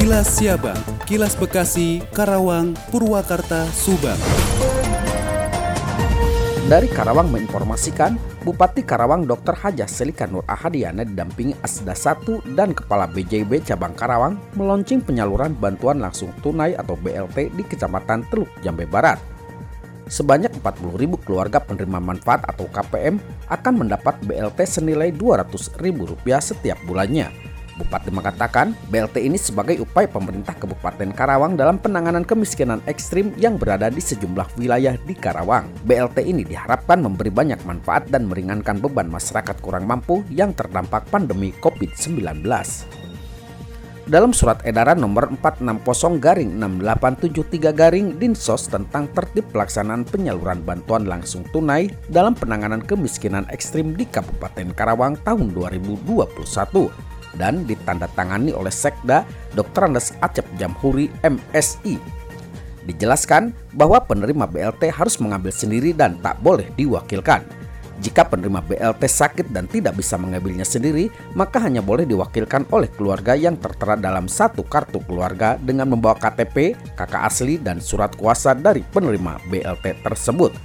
Kilas Siabang, Kilas Bekasi, Karawang, Purwakarta, Subang. Dari Karawang menginformasikan, Bupati Karawang Dr. Haja Selika Nur Ahadiana didampingi Asda 1 dan Kepala BJB Cabang Karawang meluncing penyaluran bantuan langsung tunai atau BLT di Kecamatan Teluk Jambe Barat. Sebanyak 40 ribu keluarga penerima manfaat atau KPM akan mendapat BLT senilai Rp200 ribu rupiah setiap bulannya. Bupati mengatakan BLT ini sebagai upaya pemerintah Kabupaten Karawang dalam penanganan kemiskinan ekstrim yang berada di sejumlah wilayah di Karawang. BLT ini diharapkan memberi banyak manfaat dan meringankan beban masyarakat kurang mampu yang terdampak pandemi COVID-19. Dalam surat edaran nomor 460 garing 6873 garing Dinsos tentang tertib pelaksanaan penyaluran bantuan langsung tunai dalam penanganan kemiskinan ekstrim di Kabupaten Karawang tahun 2021 dan ditandatangani oleh Sekda Dr. Andes Acep Jamhuri MSI. Dijelaskan bahwa penerima BLT harus mengambil sendiri dan tak boleh diwakilkan. Jika penerima BLT sakit dan tidak bisa mengambilnya sendiri, maka hanya boleh diwakilkan oleh keluarga yang tertera dalam satu kartu keluarga dengan membawa KTP, kakak asli, dan surat kuasa dari penerima BLT tersebut.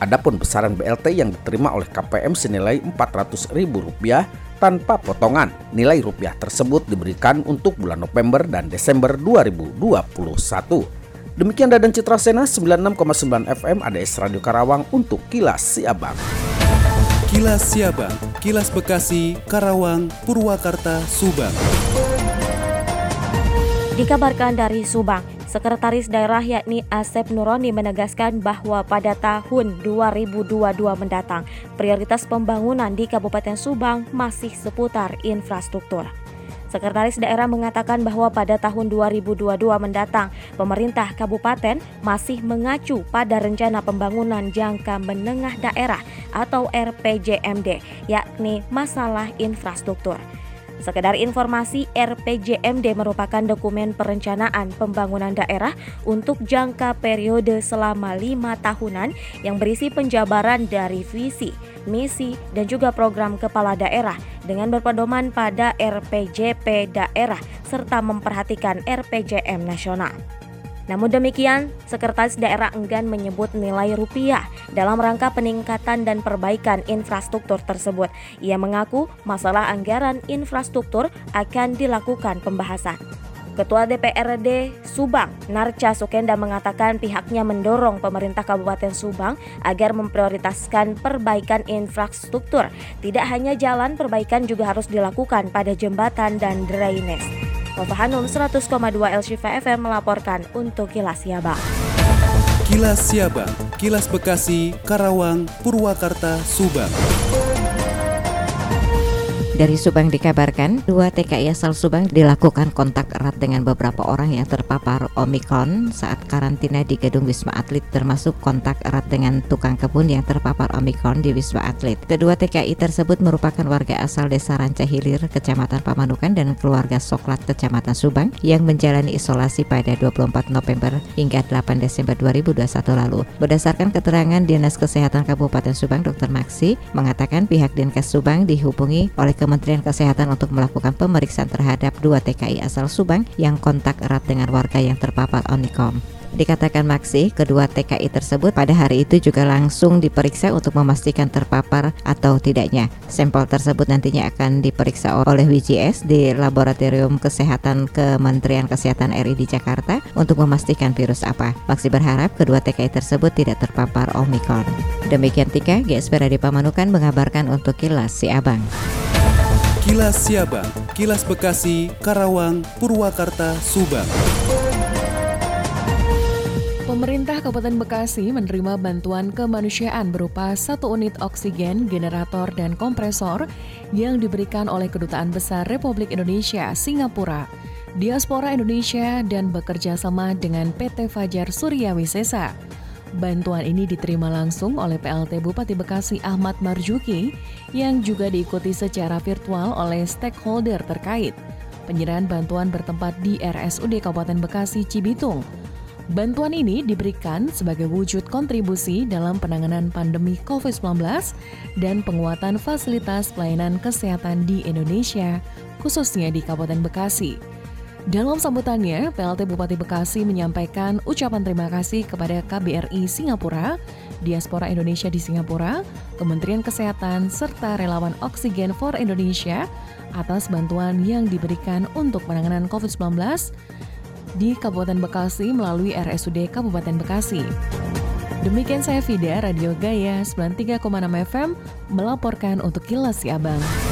Adapun besaran BLT yang diterima oleh KPM senilai Rp400.000 tanpa potongan. Nilai rupiah tersebut diberikan untuk bulan November dan Desember 2021. Demikian Dadan Citra Sena 96,9 FM ADS Radio Karawang untuk Kilas Siabang. Kilas Siabang, Kilas Bekasi, Karawang, Purwakarta, Subang. Dikabarkan dari Subang, Sekretaris Daerah yakni Asep Nuroni menegaskan bahwa pada tahun 2022 mendatang, prioritas pembangunan di Kabupaten Subang masih seputar infrastruktur. Sekretaris daerah mengatakan bahwa pada tahun 2022 mendatang, pemerintah kabupaten masih mengacu pada rencana pembangunan jangka menengah daerah atau RPJMD, yakni masalah infrastruktur. Sekedar informasi, RPJMD merupakan dokumen perencanaan pembangunan daerah untuk jangka periode selama lima tahunan yang berisi penjabaran dari visi, misi, dan juga program kepala daerah dengan berpedoman pada RPJP daerah serta memperhatikan RPJM nasional. Namun demikian, Sekretaris Daerah enggan menyebut nilai rupiah dalam rangka peningkatan dan perbaikan infrastruktur tersebut. Ia mengaku masalah anggaran infrastruktur akan dilakukan pembahasan. Ketua DPRD Subang, Narca Sukenda mengatakan pihaknya mendorong pemerintah Kabupaten Subang agar memprioritaskan perbaikan infrastruktur. Tidak hanya jalan, perbaikan juga harus dilakukan pada jembatan dan drainase. Nova Hanum 100,2 Elshifa FM melaporkan untuk Kilas Siabang. Kilas Siabang, Kilas Bekasi, Karawang, Purwakarta, Subang. Dari Subang dikabarkan, dua TKI asal Subang dilakukan kontak erat dengan beberapa orang yang terpapar Omikron saat karantina di gedung Wisma Atlet termasuk kontak erat dengan tukang kebun yang terpapar Omikron di Wisma Atlet. Kedua TKI tersebut merupakan warga asal Desa Ranca Hilir, Kecamatan Pamanukan dan keluarga Soklat, Kecamatan Subang yang menjalani isolasi pada 24 November hingga 8 Desember 2021 lalu. Berdasarkan keterangan Dinas Kesehatan Kabupaten Subang, Dr. Maksi mengatakan pihak Dinkes Subang dihubungi oleh Kementerian Kesehatan untuk melakukan pemeriksaan terhadap dua TKI asal Subang yang kontak erat dengan warga yang terpapar Omicron. Dikatakan Maksi, kedua TKI tersebut pada hari itu juga langsung diperiksa untuk memastikan terpapar atau tidaknya. Sampel tersebut nantinya akan diperiksa oleh WGS di Laboratorium Kesehatan Kementerian Kesehatan RI di Jakarta untuk memastikan virus apa. Maksi berharap kedua TKI tersebut tidak terpapar Omicron. Demikian Tika, GSP Radio Pamanukan mengabarkan untuk Kilas Si Abang. Kilas Siabang, Kilas Bekasi, Karawang, Purwakarta, Subang. Pemerintah Kabupaten Bekasi menerima bantuan kemanusiaan berupa satu unit oksigen, generator, dan kompresor yang diberikan oleh Kedutaan Besar Republik Indonesia Singapura, Diaspora Indonesia, dan bekerja sama dengan PT Fajar Surya Wisesa. Bantuan ini diterima langsung oleh PLT Bupati Bekasi Ahmad Marjuki yang juga diikuti secara virtual oleh stakeholder terkait. Penyerahan bantuan bertempat di RSUD Kabupaten Bekasi Cibitung. Bantuan ini diberikan sebagai wujud kontribusi dalam penanganan pandemi COVID-19 dan penguatan fasilitas pelayanan kesehatan di Indonesia, khususnya di Kabupaten Bekasi. Dalam sambutannya, PLT Bupati Bekasi menyampaikan ucapan terima kasih kepada KBRI Singapura, Diaspora Indonesia di Singapura, Kementerian Kesehatan, serta relawan Oksigen for Indonesia atas bantuan yang diberikan untuk penanganan COVID-19 di Kabupaten Bekasi melalui RSUD Kabupaten Bekasi. Demikian saya Fida, Radio Gaya 93,6 FM, melaporkan untuk Kilas Siabang.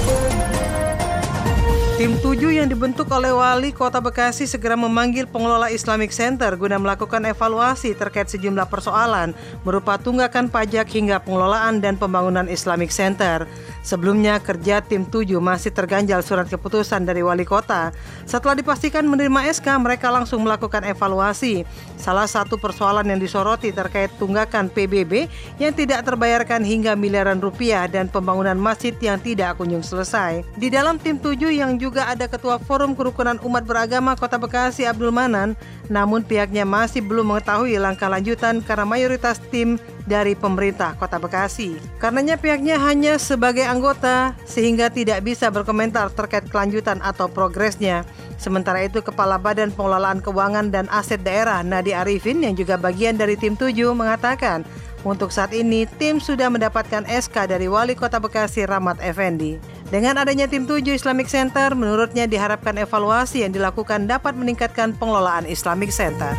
Tim 7 yang dibentuk oleh Wali Kota Bekasi segera memanggil pengelola Islamic Center guna melakukan evaluasi terkait sejumlah persoalan berupa tunggakan pajak hingga pengelolaan dan pembangunan Islamic Center. Sebelumnya kerja tim 7 masih terganjal surat keputusan dari Wali Kota. Setelah dipastikan menerima SK, mereka langsung melakukan evaluasi. Salah satu persoalan yang disoroti terkait tunggakan PBB yang tidak terbayarkan hingga miliaran rupiah dan pembangunan masjid yang tidak kunjung selesai. Di dalam tim 7 yang juga juga ada Ketua Forum Kerukunan Umat Beragama Kota Bekasi Abdul Manan, namun pihaknya masih belum mengetahui langkah lanjutan karena mayoritas tim dari pemerintah Kota Bekasi. Karenanya pihaknya hanya sebagai anggota sehingga tidak bisa berkomentar terkait kelanjutan atau progresnya. Sementara itu Kepala Badan Pengelolaan Keuangan dan Aset Daerah Nadi Arifin yang juga bagian dari tim 7 mengatakan untuk saat ini, tim sudah mendapatkan SK dari Wali Kota Bekasi Rahmat Effendi. Dengan adanya tim 7 Islamic Center, menurutnya diharapkan evaluasi yang dilakukan dapat meningkatkan pengelolaan Islamic Center.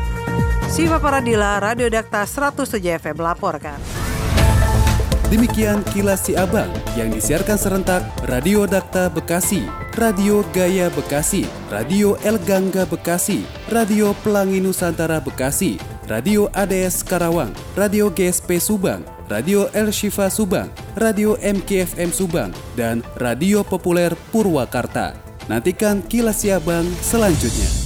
Siva Paradila, Radio Dakta 107 FM melaporkan. Demikian kilas si abang yang disiarkan serentak Radio Dakta Bekasi, Radio Gaya Bekasi, Radio El Gangga Bekasi, Radio Pelangi Nusantara Bekasi, Radio ADS Karawang, Radio GSP Subang, Radio El Shifa Subang, Radio MKFM Subang, dan Radio Populer Purwakarta. Nantikan kilas Siabang selanjutnya.